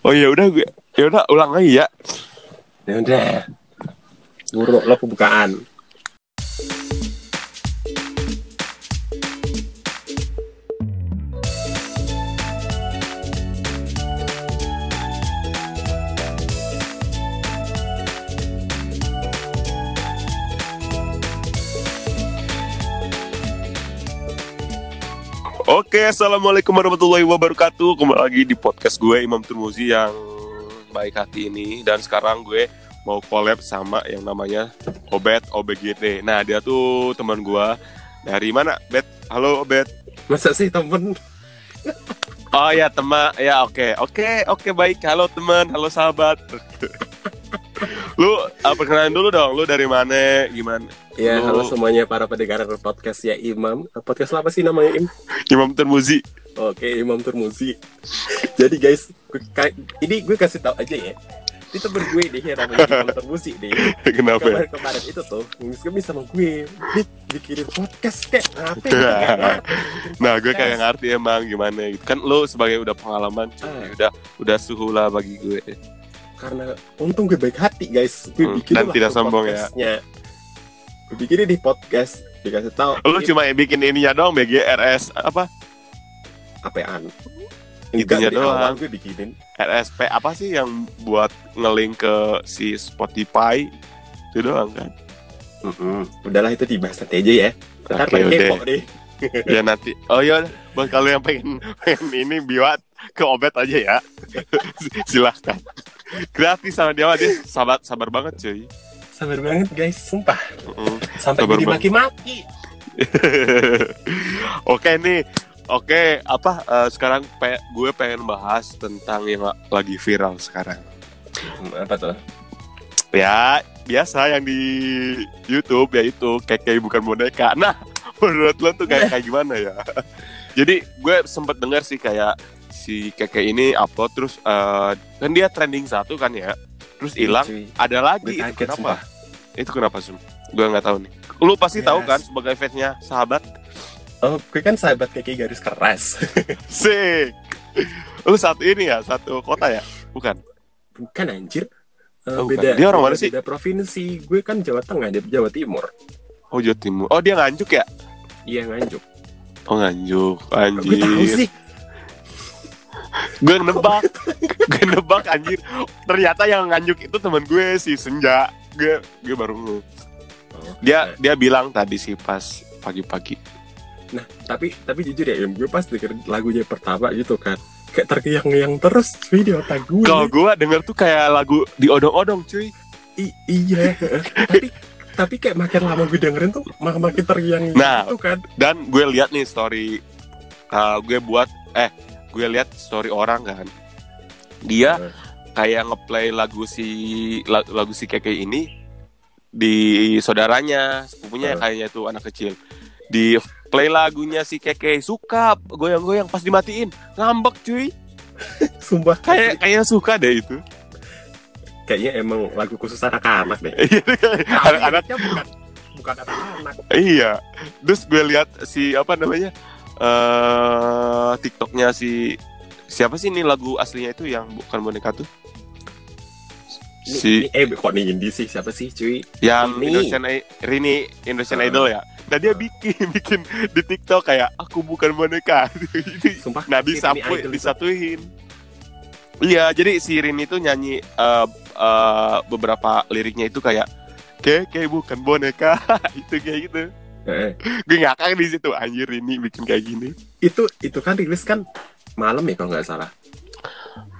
Oh ya udah gue. Ya udah ulang lagi ya. Ya udah. Buruk lo pembukaan. Oke, assalamualaikum warahmatullahi wabarakatuh. Kembali lagi di podcast gue Imam Turmuzi yang baik hati ini dan sekarang gue mau collab sama yang namanya Obet OBGT. Nah dia tuh teman gue dari mana? Bet, halo Obet. Masa sih temen? Oh ya teman, ya oke, oke, oke baik. Halo teman, halo sahabat. Lu uh, perkenalan dulu dong. Lu dari mana? Gimana? Ya, Lu- halo semuanya para pendengar podcast ya Imam. Podcast lo apa sih namanya Im? Imam Turmuzi. Oke, Imam Turmuzi. Jadi guys, gue, ini gue kasih tahu aja ya. Ini temen gue deh yang namanya Imam Turmuzi deh. Kenapa? ya? Kemarin-kemarin itu tuh, nge sama gue. Bit, bikinin podcast kayak ngerti bikin Nah, gue podcast. kayak ngerti emang gimana gitu. Kan lu sebagai udah pengalaman, cuy, Ah. udah udah suhu lah bagi gue. Karena untung gue baik hati guys gue Hmm, bikin dan tidak sombong ya. gue bikin di podcast dikasih tahu Lu ini cuma bikin ininya doang BGRS apa? apaan Itunya Enggak, doang. gue bikinin RSP apa sih yang buat ngelink ke si Spotify? Itu doang kan? Mm-mm. udahlah itu dibahas nanti aja ya ntar kepo deh ya nanti. Oh iya, buat kalian yang pengen, pengen ini biwat ke Obet aja ya. Silahkan. Gratis sama dia, dia sabar sabar banget cuy. sabar banget guys sumpah Mm. sampai Sabar dimaki-maki Oke nih, oke apa eh, sekarang pe- gue pengen bahas tentang yang la- lagi viral sekarang. Hmm, apa tuh Ya biasa yang di YouTube yaitu keke bukan boneka. Nah menurut lo tuh kayak kayak gimana ya? Jadi gue sempet dengar sih kayak si keke ini upload terus eh, kan dia trending satu kan ya, terus hilang. Cuy. Ada lagi Gue itu kenapa? sumpah. Itu kenapa sum? Gue nggak tahu nih. Lu pasti tahu Yes. kan sebagai fansnya sahabat. oh gue kan sahabat keke garis keras Sik. Lu satu ini ya, satu kota ya? Bukan. bukan anjir Eh, Oh, bukan. beda Dia orang mana sih? beda provinsi gue kan Jawa Tengah dia Jawa Timur Oh, Jawa Timur. Oh, dia nganjuk ya? iya nganjuk Oh, nganjuk. gue tahu Anjir. sih Gue nebak. gue nebak anjir. Ternyata yang nganjuk itu teman gue si Senja. Gue gue baru Dia dia bilang tadi sih pas pagi-pagi. Nah, tapi tapi jujur ya, gue pas denger lagunya pertama gitu kan, kayak terkeyang-keyang terus video otak gue. Kalau gue denger tuh kayak lagu diodong-odong, cuy. I- iya, tapi tapi kayak makin lama gue dengerin tuh mak makin terkeyang Nah. gitu kan. Dan gue lihat nih story uh, gue buat eh gue lihat story orang kan. Dia kayak ngeplay lagu si la- lagu si keke ini di saudaranya sepupunya Eh. kayaknya itu anak kecil di play lagunya si keke suka goyang-goyang pas dimatiin ngambek cuy Sumpah kayak kayaknya suka deh itu kayaknya emang lagu khusus anak-anak deh. anak-anak Anak-anaknya bukan bukan anak-anak. iya terus gue lihat si apa namanya eh tiktoknya si siapa sih ini lagu aslinya itu yang bukan boneka tuh Ini, si ini- eh kok nih indie sih siapa sih cuy? yang Rini. Indonesian Rini Indonesian Ah. Idol ya. Nah dia bikin bikin di TikTok kayak aku bukan boneka. Sumpah. nah ini disapu disatuin. Iya, jadi si Rini itu nyanyi eh, eh, beberapa liriknya itu kayak Keke bukan boneka itu kayak gitu. Eh, Gue ngakak di situ anjir Rini bikin kayak gini. itu itu kan rilis kan malam ya kalau nggak salah.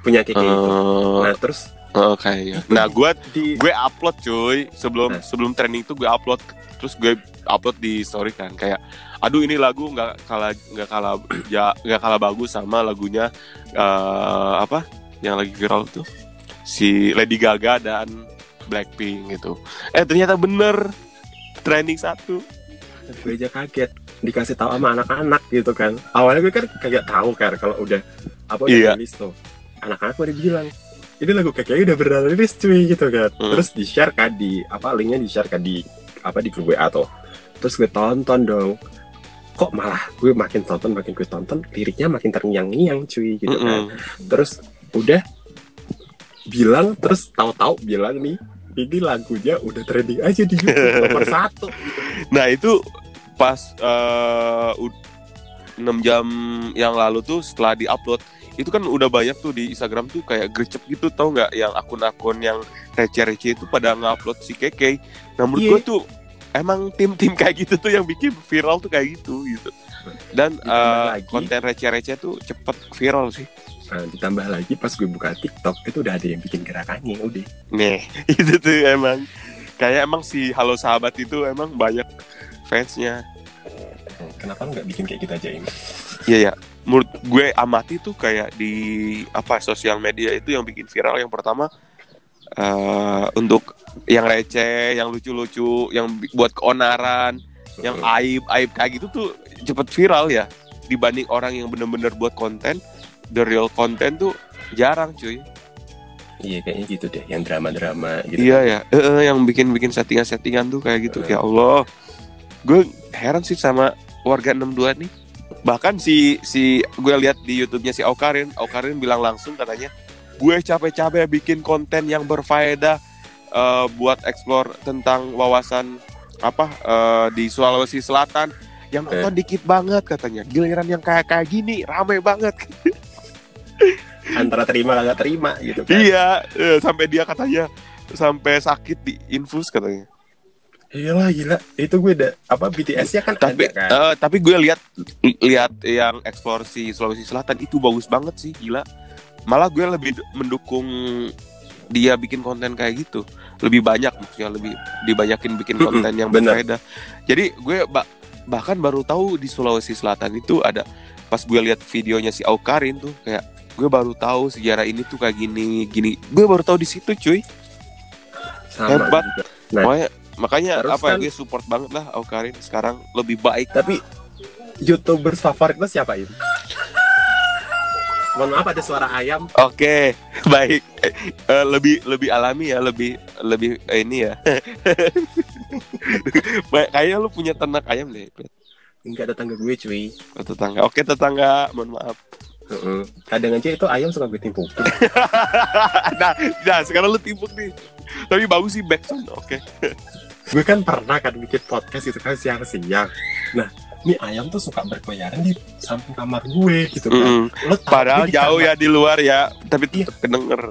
Punya keke itu. Eh, Nah, terus oh, kayaknya. Nah, gue di gue upload cuy sebelum Nah. sebelum trending tuh gue upload terus gue upload di story kan kayak aduh ini lagu nggak kalah nggak kalah ya nggak kalah bagus sama lagunya eh, apa yang lagi viral tuh si Lady Gaga dan Blackpink gitu eh ternyata bener trending satu gue aja kaget. Dikasih tahu sama anak-anak gitu kan. Awalnya gue kan kagak tahu kan kalau udah apa udah Iya. rilis tuh. Anak-anak pada bilang ini lagu kakeknya udah beneran rilis cuy gitu kan. Hmm. terus di share kan di apa linknya di share kan di apa di grup WA tuh. Terus gue tonton dong. Kok malah gue makin tonton makin gue tonton liriknya makin terngiang-ngiang cuy gitu kan. Mm-mm. terus udah bilang terus tahu-tahu bilang nih ini lagunya udah trending aja di YouTube nomor satu. Nah itu pas eh, u- 6 jam yang lalu tuh setelah diupload itu kan udah banyak tuh di Instagram tuh kayak gercep gitu tau nggak yang akun-akun yang receh-receh itu pada ngupload si Keke. Nah menurut Iya. gue tuh emang tim-tim kayak gitu tuh yang bikin viral tuh kayak gitu gitu. Dan Ditambah eh, lagi. konten receh-receh tuh cepet viral sih. nah, ditambah lagi pas gue buka TikTok itu udah ada yang bikin gerakannya udah Nih itu tuh emang kayak emang si Halo Sahabat itu emang banyak fansnya. Kenapa lu nggak bikin kayak gitu aja ini Iya ya. Menurut gue amati tuh kayak di apa sosial media itu yang bikin viral. Yang pertama eh untuk yang receh, yang lucu-lucu, yang buat keonaran, yang aib aib kayak gitu tuh cepet viral ya. Dibanding orang yang bener-bener buat konten, the real konten tuh jarang cuy. iya kayaknya gitu deh yang drama-drama gitu. Iya ya, eh, yang bikin-bikin settingan-settingan tuh kayak gitu. Ya Allah, gue heran sih sama warga 62 nih. Bahkan si si gue lihat di YouTube-nya si Aukarin, Aukarin bilang langsung katanya, gue capek-capek bikin konten yang berfaedah eh, buat explore tentang wawasan apa eh, di Sulawesi Selatan yang nonton dikit banget katanya. Giliran yang kayak kayak gini rame banget. antara terima nggak terima gitu kan iya, eh, sampai dia katanya sampai sakit di infus katanya. Iyalah gila. Itu gue udah apa BTS-nya kan tapi ada kan? eh, tapi gue lihat lihat yang eksplorasi Sulawesi Selatan itu bagus banget sih gila. Malah gue lebih mendukung dia bikin konten kayak gitu. Lebih banyak maksudnya lebih dibanyakin bikin konten yang berbeda. Jadi gue ba- bahkan baru tahu di Sulawesi Selatan itu ada pas gue lihat videonya si Aukarin tuh kayak gue baru tahu sejarah ini tuh kayak gini gini. Gue baru tahu di situ cuy. Sama hebat. juga. Nah. makanya makanya Terus apa ya kan- gue support banget lah Aukarin sekarang lebih baik Tapi YouTubers favorit lo siapa ini? Mohon maaf ada suara ayam. Oke, baik. Eh, lebih lebih alami ya, lebih lebih eh, ini ya. Baik, kayaknya lu punya ternak ayam deh. Enggak ada tangga gue cuy. Oh, tetangga. Oke, tetangga, mohon maaf. Heeh. Kadang aja itu ayam suka gue timpukin. nah, nah, sekarang lu timpuk nih. Tapi bagus sih backsound. Oke. Gue kan pernah kan bikin podcast itu kan siang-siang. Nah, ini ayam tuh suka berkeliaran di samping kamar gue gitu kan. Mm-mm. Lo Padahal jauh kamar- ya di luar ya, tapi Iya. kedenger.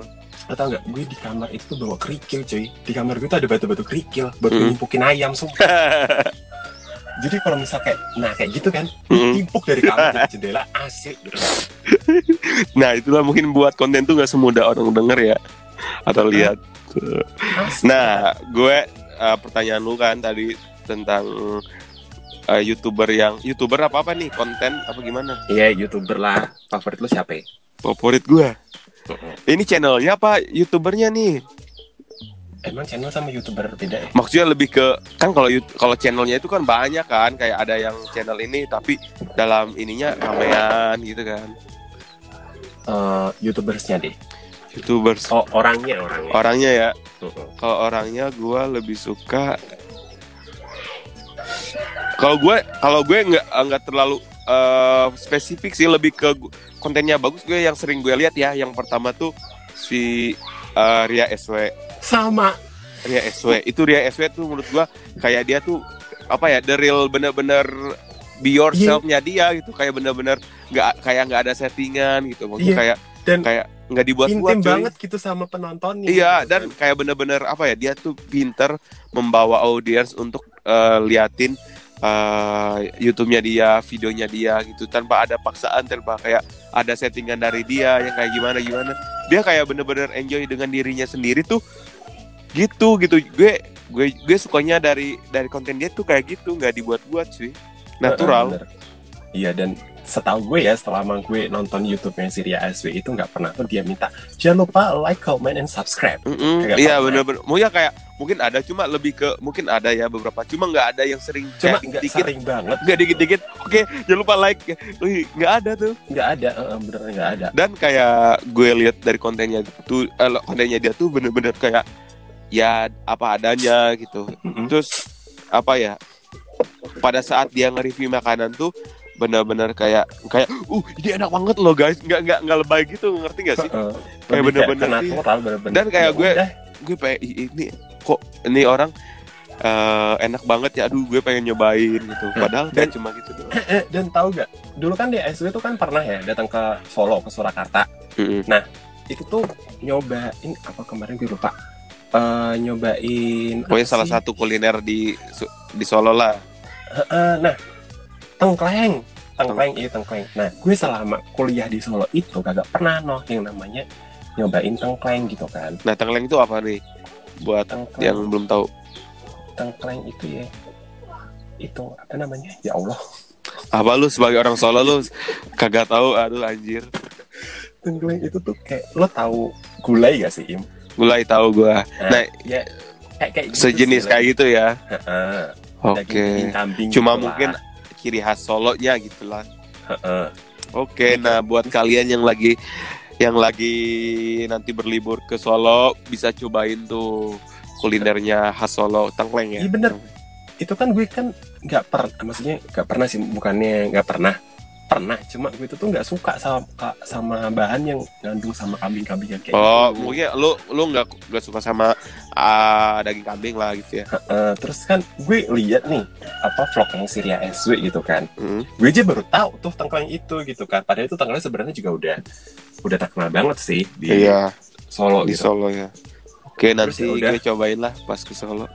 Lo tau nggak? Gue di kamar itu tuh bawa kerikil cuy. Di kamar gue tuh ada batu-batu kerikil buat Mm. gue nimpukin ayam sumpah. Jadi kalau misal kayak, nah kayak gitu kan, Mm. timpuk dari kamar dari jendela asik gitu. nah, itulah mungkin buat konten tuh gak semudah orang denger ya atau lihat. Asik. Nah, gue eh, pertanyaan lu kan tadi tentang eh, youtuber yang youtuber apa apa nih konten apa gimana? Iya, youtuber lah. Favorit lo siapa ya? Favorit gue. Ini channelnya apa youtubernya nih? Emang channel sama youtuber beda ya? Maksudnya lebih ke kan kalau kalau channelnya itu kan banyak kan kayak ada yang channel ini tapi dalam ininya ramean gitu kan. Eh, youtubersnya deh. Youtubers. Oh, orangnya orangnya. orangnya ya. Kalau orangnya gue lebih suka kalau gue kalau gue nggak nggak terlalu eh, spesifik sih lebih ke kontennya bagus gue yang sering gue lihat ya. Yang pertama tuh si eh, Ria SW Sama. Ria SW itu Ria SW tuh menurut gue kayak dia tuh apa ya the real bener-bener be yourself-nya dia gitu. Kayak bener-bener nggak kayak nggak ada settingan gitu. Maksudnya Iya, kayak dan kayak nggak dibuat-buat Intim cuy. banget gitu sama penontonnya. Iya, gitu dan kan. kayak bener-bener apa ya? Dia tuh pinter membawa audiens untuk eh, liatin eh, YouTube-nya dia, videonya dia gitu tanpa ada paksaan, tanpa kayak ada settingan dari dia yang kayak gimana gimana. Dia kayak bener-bener enjoy dengan dirinya sendiri tuh. Gitu gitu. Gue gue gue sukanya dari dari konten dia tuh kayak gitu, nggak dibuat-buat sih. Natural. Iya dan setahu gue ya selama gue nonton YouTube-nya si Ria SW itu nggak pernah tuh dia minta jangan lupa like, comment, and subscribe. Mm-mm, Kayak Iya. Mau ya kayak mungkin ada cuma lebih ke mungkin ada ya beberapa. Cuma nggak ada yang sering Cuma kayak nggak dikit sering banget, nggak dikit-dikit oke jangan lupa like nggak ada tuh nggak ada, eh, beneran nggak ada. dan kayak gue lihat dari kontennya tuh eh, kontennya dia tuh bener-bener kayak ya apa adanya gitu Mm-mm. terus apa ya pada saat dia nge-review makanan tuh benar-benar kayak kayak uh ini enak banget loh guys. Nggak nggak nggak lebay gitu ngerti gak sih? Heeh. Kayak bener-bener natural Dan kayak Ya gue- udah. gue pengen "Ih, ini kok ini orang eh, enak banget ya? Aduh gue pengen nyobain gitu. Padahal Dan- cuma gitu doang. Eh, dan tahu gak dulu kan di SW tuh kan pernah ya datang ke Solo ke Surakarta. Mm-mm. itu tuh nyobain apa kemarin gue lupa. Eh, nyobain pokoknya salah sih? satu kuliner di di Solo lah. Heeh, nah tengkleng. Tengkleng iya tengkleng. Nah gue selama kuliah di Solo itu kagak pernah noh yang namanya nyobain tengkleng gitu kan. Nah tengkleng itu apa nih? Buat tengkleng. yang belum tahu. Tengkleng itu ya itu apa namanya? Ya Allah. Apa lu sebagai orang Solo lu kagak tahu? Aduh anjir. Tengkleng itu tuh kayak lo tahu gulai gak sih im? Mulai tahu gua. Nah ya kayak kayak gitu sejenis sih, kayak gitu ya? Heeh, oke. Kambing cuma gitu mungkin lah. Ciri khas Solonya gitu lah Heeh. Oke, nah buat kalian yang lagi yang lagi nanti berlibur ke Solo bisa cobain tuh kulinernya khas Solo tengkleng ya. Iya, bener. itu kan gue kan nggak per maksudnya nggak pernah sih bukannya nggak pernah pernah cuma gue itu tuh nggak suka sama sama bahan yang ngandung sama kambing-kambingan kayak Oh, gitu. mungkin lu lu nggak nggak suka sama ah, daging kambing lah gitu ya. Eh, terus kan gue lihat nih apa vlog yang Syria SW gitu kan Hmm. gue aja baru tahu tuh tengkleng itu gitu kan padahal itu tengkleng sebenarnya juga udah udah terkenal banget sih di Iya, Solo di gitu Solo ya. Oke, nanti ya udah. gue cobain lah pas ke Solo.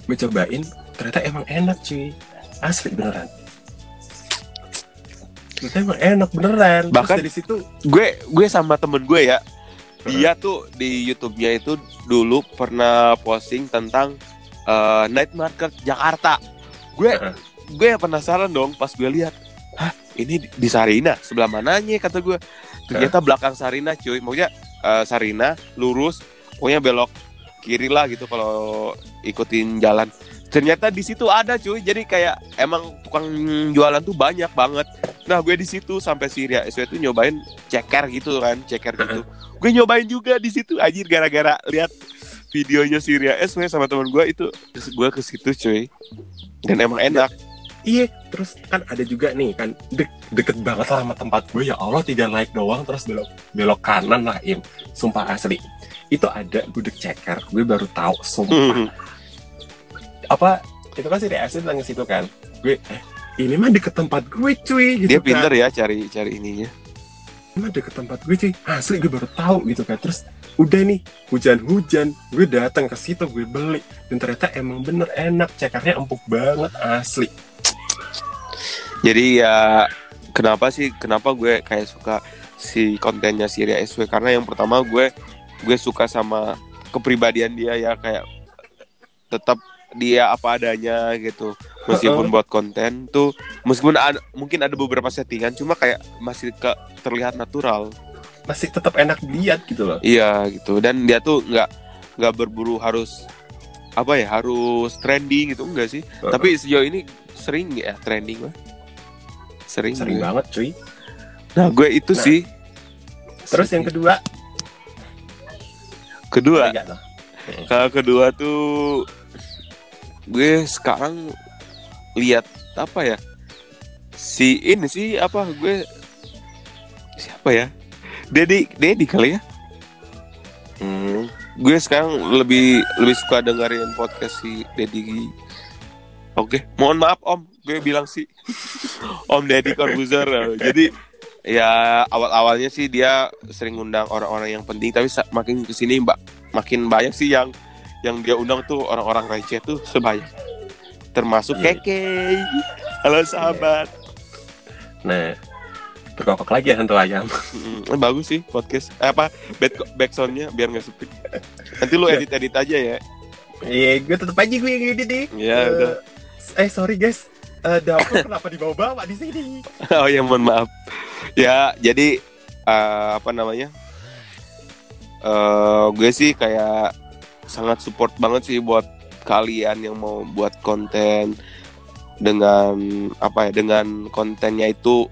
gue cobain ternyata emang enak cuy asli beneran emang enak beneran. Terus Bahkan- dari situ Gue gue sama temen gue ya. Dia tuh di YouTube-nya itu dulu pernah posting tentang eh, night market Jakarta. Gue gue penasaran dong pas gue lihat hah ini di- di Sarina? Sebelah mananya? kata gue. Ternyata belakang Sarina cuy. Maksudnya eh, Sarina lurus pokoknya belok kiri lah gitu kalau ikutin jalan ternyata di situ ada cuy. Jadi kayak emang tukang jualan tuh banyak banget. Nah gue di situ sampai si Ria SW tuh nyobain ceker gitu kan ceker gitu. Gue nyobain juga di situ anjir gara-gara lihat videonya si Ria SW sama teman gue itu gue ke situ cuy. Dan emang enak. Iya, terus kan ada juga nih kan de- deket banget lah sama tempat gue. Ya Allah tiga naik doang terus belok belok kanan lah im, sumpah asli. Itu ada gudeg ceker gue baru tahu sumpah apa itu kan si DSC bilang ke situ kan. Gue eh ini mah deket tempat gue cuy gitu dia kan. pinter ya cari cari ininya. Ini mah deket tempat gue cuy. Asli gue baru tahu gitu kan. Terus udah nih hujan-hujan gue datang ke situ gue beli. Dan ternyata emang bener enak cekernya empuk banget asli. Jadi ya kenapa sih kenapa gue kayak suka si kontennya si Ria SW karena yang pertama gue gue suka sama kepribadian dia ya kayak tetap dia apa adanya gitu. Meskipun buat konten tuh meskipun ada, mungkin ada beberapa settingan cuma kayak masih ke terlihat natural. Masih tetap enak dilihat gitu loh. Iya gitu. Dan dia tuh nggak nggak berburu harus apa ya harus trending gitu enggak sih. Tapi sejauh ini sering ya trending lah. Sering sering gue. banget cuy. Nah gue itu Nah, sih. Terus yang kedua? Kedua. Kalau kedua tuh gue sekarang lihat apa ya? Si ini sih apa gue siapa ya? Dedi Dedi kali ya? Hmm, gue sekarang lebih lebih suka dengerin podcast si Dedi oke mohon maaf om. Gue bilang sih. Om Dedi Corbuzier. Jadi ya awal awalnya sih dia sering undang orang-orang yang penting. Tapi makin ke sini mbak makin banyak sih yang yang dia undang tuh orang-orang receh tuh sebanyak termasuk Iya. Keke. Halo sahabat. Nah berkokok lagi ya hantu ayam. Mm, bagus sih podcast. Eh, apa? Back backsoundnya biar nggak sepi. Nanti lu edit edit aja ya. Iya gue tetep aja gue yang edit nih. Ya Eh, udah. eh sorry guys. Eh, dapur kenapa dibawa-bawa di sini? Oh ya mohon maaf. Ya jadi eh, apa namanya? Eh gue sih kayak sangat support banget sih buat kalian yang mau buat konten dengan apa ya dengan kontennya itu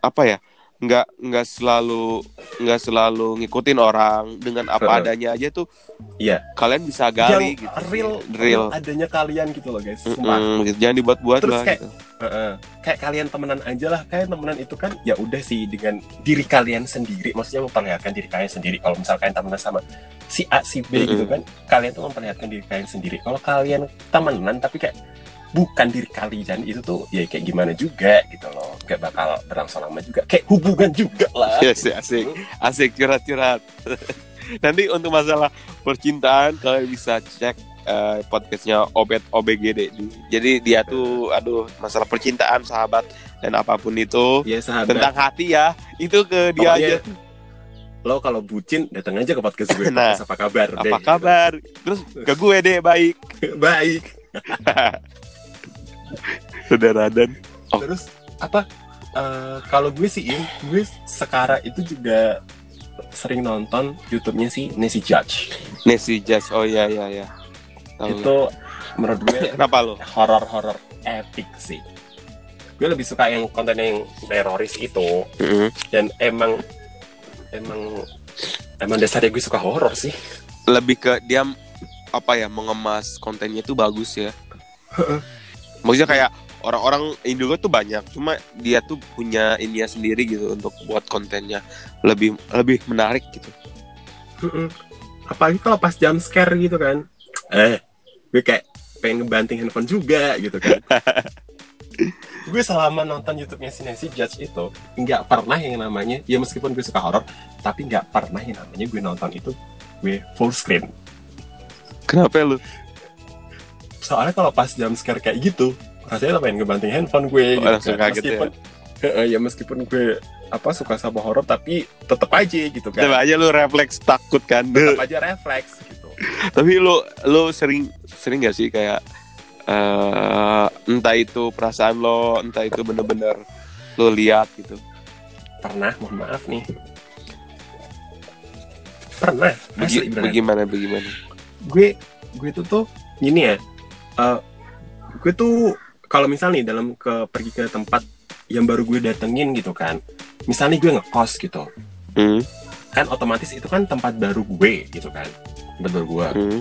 apa ya nggak nggak selalu nggak selalu ngikutin orang dengan apa adanya aja tuh Iya. kalian bisa gali yang gitu real, real adanya kalian gitu loh guys sumpah Mm-mm, gitu. jangan dibuat-buat Terus lah kayak- gitu. Heeh. kayak kalian temenan aja lah kayak temenan itu kan ya udah sih dengan diri kalian sendiri maksudnya memperlihatkan diri kalian sendiri kalau misalkan temenan sama si A si B Mm-mm. gitu kan kalian tuh memperlihatkan diri kalian sendiri kalau kalian temenan tapi kayak bukan diri kalian. Itu tuh ya kayak gimana juga gitu loh. Gak bakal berlangsung lama juga. Kayak hubungan juga lah. Iya sih, asik. Asik curhat-curhat. Nanti untuk masalah percintaan kalian bisa cek eh, podcastnya Obet OBGD jadi dia tuh aduh masalah percintaan sahabat dan apa pun itu. Ya sahabat. Tentang hati ya. Itu ke dia Pokoknya, aja. lo kalau bucin datang aja ke podcast gue. Nah, podcast apa kabar deh, apa kabar? Terus ke gue deh baik. Gitu. baik saudara dan Oh. terus apa? Eh, kalau gue sih Im, gue sekarang itu juga sering nonton YouTube-nya si Nancy Judge. Nancy Jazz oh iya iya iya. Tahu. itu menurut gue kenapa lo horor-horor epic sih. Gue lebih suka yang konten yang teroris itu. Dan emang emang emang dasarnya gue suka horor sih. Lebih ke dia apa ya mengemas kontennya itu bagus ya maksudnya kayak orang-orang Indo tuh banyak cuma dia tuh punya ininya sendiri gitu untuk buat kontennya lebih lebih menarik gitu. Mm-mm. apalagi kalau pas jam scare gitu kan. Eh gue kayak pengen ngebanting handphone juga gitu kan. Gue selama nonton YouTube-nya si Nancy Judge itu nggak pernah yang namanya ya meskipun gue suka horor tapi nggak pernah yang namanya gue nonton itu gue full screen. Kenapa lu soalnya kalau pas jam scare kayak gitu rasanya pengen ngebanting handphone gue Oh, gitu kan. kaget ya? meskipun Heeh, ya meskipun gue apa suka sama horor tapi tetep aja gitu kan coba aja lu refleks takut kan tetep aja refleks gitu tapi lu lu sering sering gak sih kayak eh entah itu perasaan lo entah itu bener-bener lu lihat gitu pernah mohon maaf nih pernah Begi- asli beneran. bagaimana bagaimana gue gue tuh tuh gini ya eh, gue tuh kalau misal nih dalam ke pergi ke tempat yang baru gue datengin gitu kan misalnya gue ngekos gitu. Hmm, kan otomatis itu kan tempat baru gue gitu kan tempat baru gue. Hmm.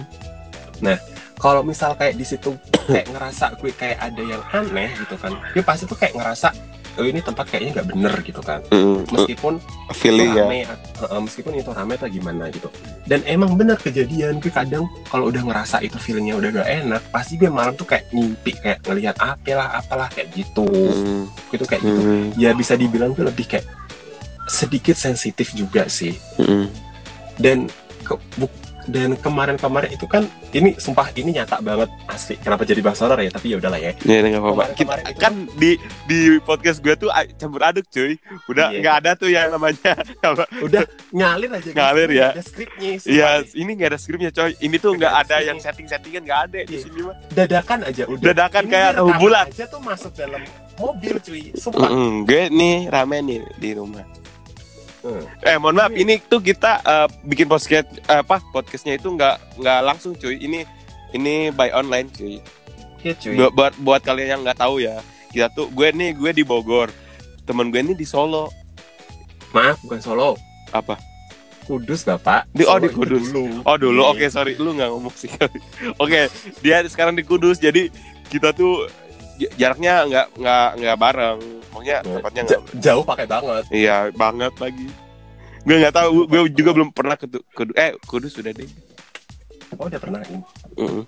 kalau misal kayak di situ kayak ngerasa gue kayak ada yang aneh gitu kan gue pasti tuh kayak ngerasa oh ini tempat kayaknya nggak bener gitu kan. Hmm. meskipun feeling ya. rame, uh, meskipun itu rame atau gimana gitu. Dan emang bener kejadian gue kadang kalau udah ngerasa itu feelingnya udah gak enak pasti gue malam tuh kayak ngimpi kayak ngelihat apalah apalah kayak gitu. Hmm, gitu kayak gitu. Hmm, ya bisa dibilang tuh lebih kayak sedikit sensitif juga sih. Hmm. dan ke, bu- dan kemarin-kemarin itu kan ini sumpah ini nyata banget asli kenapa jadi bahas horor ya tapi ya udahlah ya Ya nggak apa-apa. Kita itu- kan di di podcast gue tuh campur aduk cuy. Udah Iya. nggak ada tuh yang namanya apa? udah ngalir aja. Ngalir ya. ada skripnya Iya, ini nggak ada skripnya coy. Ini tuh nggak ada ada yang skripnya. setting-settingan nggak ada di Iya. sini mah. dadakan aja udah Dadakan Ini kayak rekaman bulan. aja tuh masuk dalam mobil cuy sumpah Mm-mm, gue nih rame nih di rumah. Hmm. Eh mohon maaf, ini tuh kita eh, bikin podcast eh, apa podcastnya itu nggak nggak langsung cuy. Ini ini by online cuy. Iya cuy Buat, buat buat kalian yang nggak tahu ya, kita tuh gue nih gue di Bogor, temen gue nih di Solo. maaf bukan Solo Apa? Kudus bapak Di- oh, Solo di Kudus. dulu. Oh dulu, Iya. oke sorry, lu nggak ngomong sih. oke, dia sekarang di Kudus, jadi kita tuh jaraknya nggak nggak nggak bareng, maksudnya tempatnya nggak. Ja- jauh pakai banget Iya banget lagi. Gue nggak tahu, gue juga belum pernah ke Kudus. Eh Kudus sudah deh. oh udah pernah ini Heeh.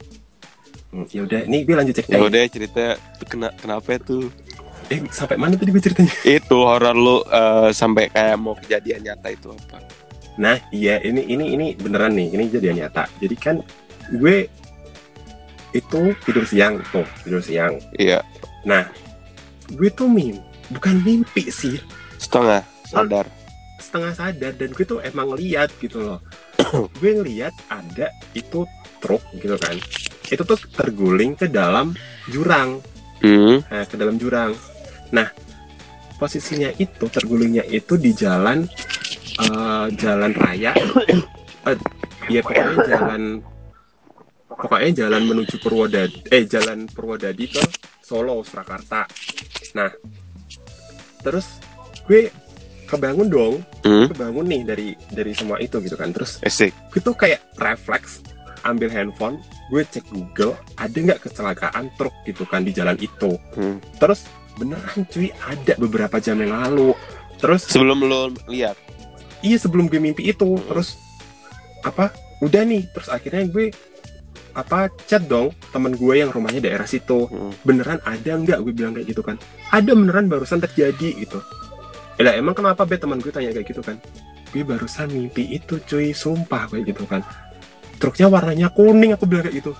hmm, ya udah ini gue lanjut Ya cerita udah cerita kena kenapa tuh? eh sampai mana tadi gue ceritanya Itu horor lu eh, sampai kayak mau kejadian nyata itu apa? nah iya ini ini ini beneran nih ini jadi nyata jadi kan gue itu tidur siang tuh tidur siang. Iya, nah gue tuh mimpi bukan mimpi sih. Setengah sadar. setengah sadar dan gue tuh emang lihat gitu loh. Gue ngeliat ada itu truk gitu kan. Itu tuh terguling ke dalam jurang. Hmm. nah, ke dalam jurang. Nah posisinya itu tergulingnya itu di jalan eh, jalan raya. Eh, ya pokoknya jalan pokoknya jalan menuju Purwodadi eh jalan Purwodadi ke Solo Surakarta nah terus gue kebangun dong Hmm. kebangun nih dari dari semua itu gitu kan terus Esik. gue tuh kayak refleks ambil handphone gue cek Google ada nggak kecelakaan truk gitu kan di jalan itu Hmm. terus beneran cuy ada beberapa jam yang lalu terus Sebelum lo lihat. iya sebelum gue mimpi itu terus apa udah nih terus akhirnya gue apa chat dong teman gue yang rumahnya daerah situ. Hmm. beneran ada nggak? Gue bilang kayak gitu kan. Ada beneran barusan terjadi gitu. Ya lah, emang kenapa be teman gue tanya kayak gitu kan? Gue barusan mimpi itu cuy. Sumpah kayak gitu kan. Truknya warnanya kuning aku bilang kayak gitu.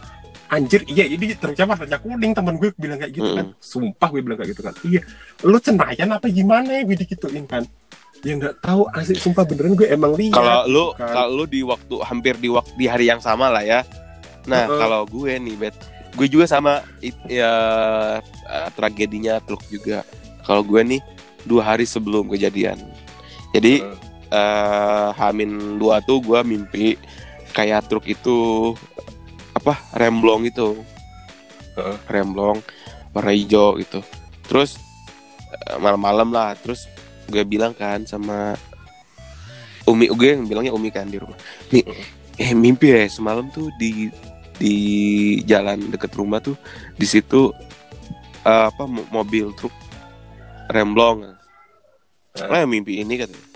Anjir iya ini truknya warnanya kuning. Teman gue bilang kayak gitu kan. Sumpah gue bilang kayak gitu kan. Iya lu cenayan apa gimana? Ya gue dikituin kan. Ya nggak tahu asli sumpah beneran gue emang lihat Kalau lu kan. kalau lu di waktu hampir di waktu di hari yang sama lah ya. Nah, Heeh. kalau gue nih, Bet, gue juga sama it- ya eh, tragedinya truk juga. Kalau gue nih dua hari sebelum kejadian. Jadi Heeh. eh Hamin dua tuh gue mimpi kayak truk itu apa remblong itu Heeh. remblong warna hijau gitu terus eh, malam-malam lah terus gue bilang kan sama Umi gue yang bilangnya Umi kan di rumah nih eh mimpi ya semalam tuh di di jalan deket rumah tuh di situ eh, apa mo- mobil truk remblong. Eh mimpi ini katanya.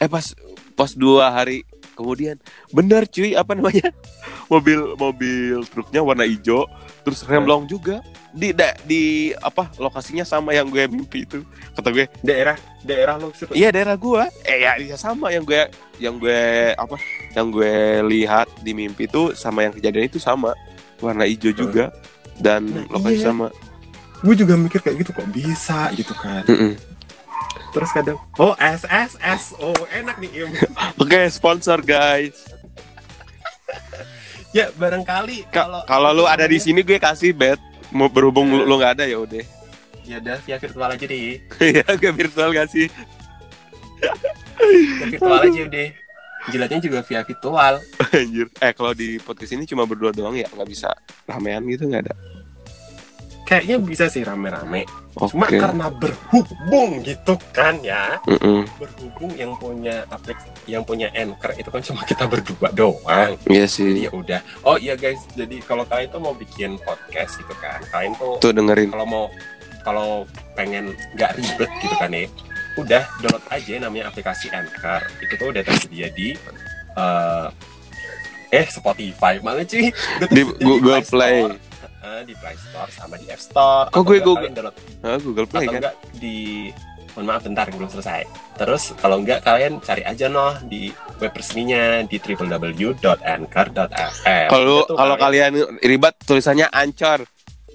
Eh pas pas dua hari kemudian benar cuy apa namanya? Mobil mobil truknya warna hijau terus remblong juga. Di da- di apa lokasinya sama yang gue mimpi itu. Kata gue daerah daerah lo iya daerah gue eh ya iya sama yang gue yang gue apa yang gue lihat di mimpi itu sama yang kejadian itu sama. Warna hijau juga dan Nah, lokasi iya. sama. Gue juga mikir kayak gitu kok bisa? Gitu kan. Mm-mm. Terus kadang oh SSS oh enak nih Im. Oke sponsor guys. Ya barangkali Ka- kalau lu ada di sini gue kasih bet. Mau berhubung lu lu nggak ada ya udah. Ya udah via virtual aja deh. Ya gue virtual gak sih? Via virtual aja udah. Jilatnya juga via virtual. Anjir. Eh kalau di podcast ini cuma berdua doang ya? Nggak bisa ramean gitu nggak ada kayaknya bisa sih rame-rame. Oke. cuma karena berhubung gitu kan ya. Mm-mm. berhubung yang punya aplik yang punya anchor itu kan cuma kita berdua doang. Iya sih. Ya udah. Oh iya guys jadi kalau kalian tuh mau bikin podcast gitu kan kalian tuh tuh dengerin. kalau mau kalau pengen nggak ribet gitu kan ya udah download aja namanya aplikasi Anchor. Itu tuh udah tersedia di eh eh Spotify. Mana cuy di Google Play. Store, di Play Store sama di App Store. Atau gue Google- download Ah, Google Play atau kan? enggak di mohon maaf bentar belum selesai. Terus kalau enggak kalian cari aja noh di web resminya di www.anchor.fm kalau kalau kalian ribet tulisannya ancor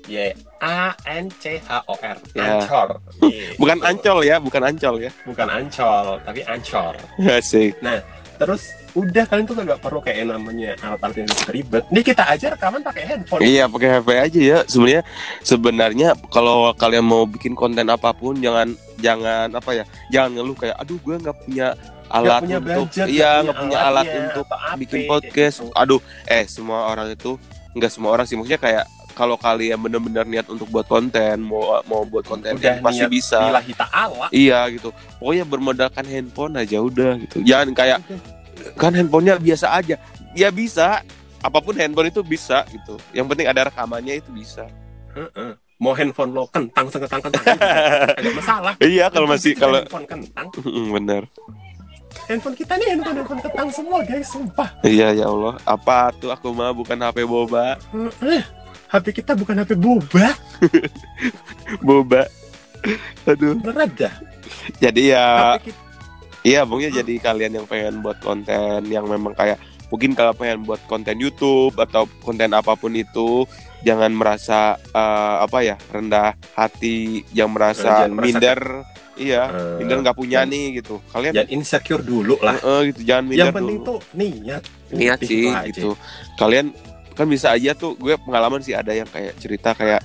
Y A N C H O R Ya. Ancor Gitu. bukan ancol ya bukan ancol ya. Bukan ancol tapi ancor asik. Terus udah kalian tuh gak perlu kayak namanya alat-alat yang ribet ini kita aja rekaman pakai handphone Iya pakai HP aja ya. Sebenarnya sebenarnya kalau kalian mau bikin konten apa pun jangan jangan apa ya jangan ngeluh kayak aduh gue nggak punya alat punya untuk budget, iya nggak punya alat alatnya, untuk apa, bikin kayak podcast. gitu. Aduh eh semua orang itu nggak semua orang sih maksudnya kayak kalau kalian bener-bener niat untuk buat konten mau mau buat konten udah pasti niat bisa. Iya gitu. Pokoknya bermodalkan handphone aja udah gitu. Jangan kayak kan handphonenya biasa aja. Ya bisa. Apa pun handphone itu bisa gitu. Yang penting ada rekamannya itu bisa. Heeh. mau handphone lo kentang sekentang kentang ada masalah Iya kalau masih kita kalau handphone kentang bener. handphone kita nih handphone handphone kentang semua guys sumpah Iya ya Allah. Apa tuh aku mah bukan HP boba. Heeh. HP kita bukan HP boba Boba. Aduh. beneran dah Jadi ya HP kita iya pokoknya jadi kalian yang pengen buat konten yang memang kayak mungkin kalau pengen buat konten YouTube atau konten apa pun itu jangan merasa eh, apa ya rendah hati, jangan merasa Jangan merasa minder. Iya, Eh, minder nggak punya dan- nih gitu. Kalian jangan insecure dulu lah eh, gitu jangan minder yang penting dulu. tuh niat niat sih aja. gitu kalian kan bisa aja tuh gue pengalaman sih ada yang kayak cerita kayak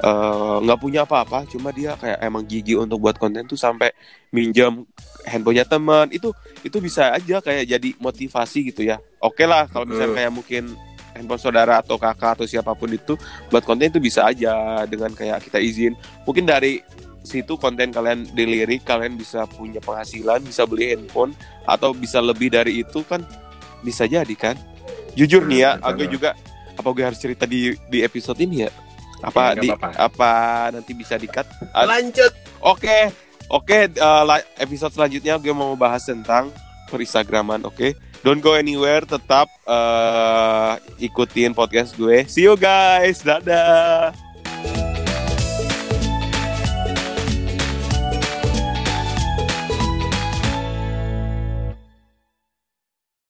eh, nggak punya apa-apa cuma dia kayak emang gigi untuk buat konten tuh sampai minjam handphonenya teman. Itu itu bisa aja kayak jadi motivasi gitu ya. Oke lah kalau misalnya kayak mungkin handphone saudara atau kakak atau siapa pun itu buat konten itu bisa aja dengan kayak kita izin. Mungkin dari situ konten kalian dilirik kalian bisa punya penghasilan bisa beli handphone atau bisa lebih dari itu kan bisa jadi kan. Jujur nih ya aku juga apa gue harus cerita di di episode ini ya apa Ya, di apa nanti bisa dikat Lanjut. Oke, oke. eh, la- episode selanjutnya gue mau bahas tentang peristagraman. Oke, don't go anywhere. Tetap eh, ikutin podcast gue. See you guys. Dadah.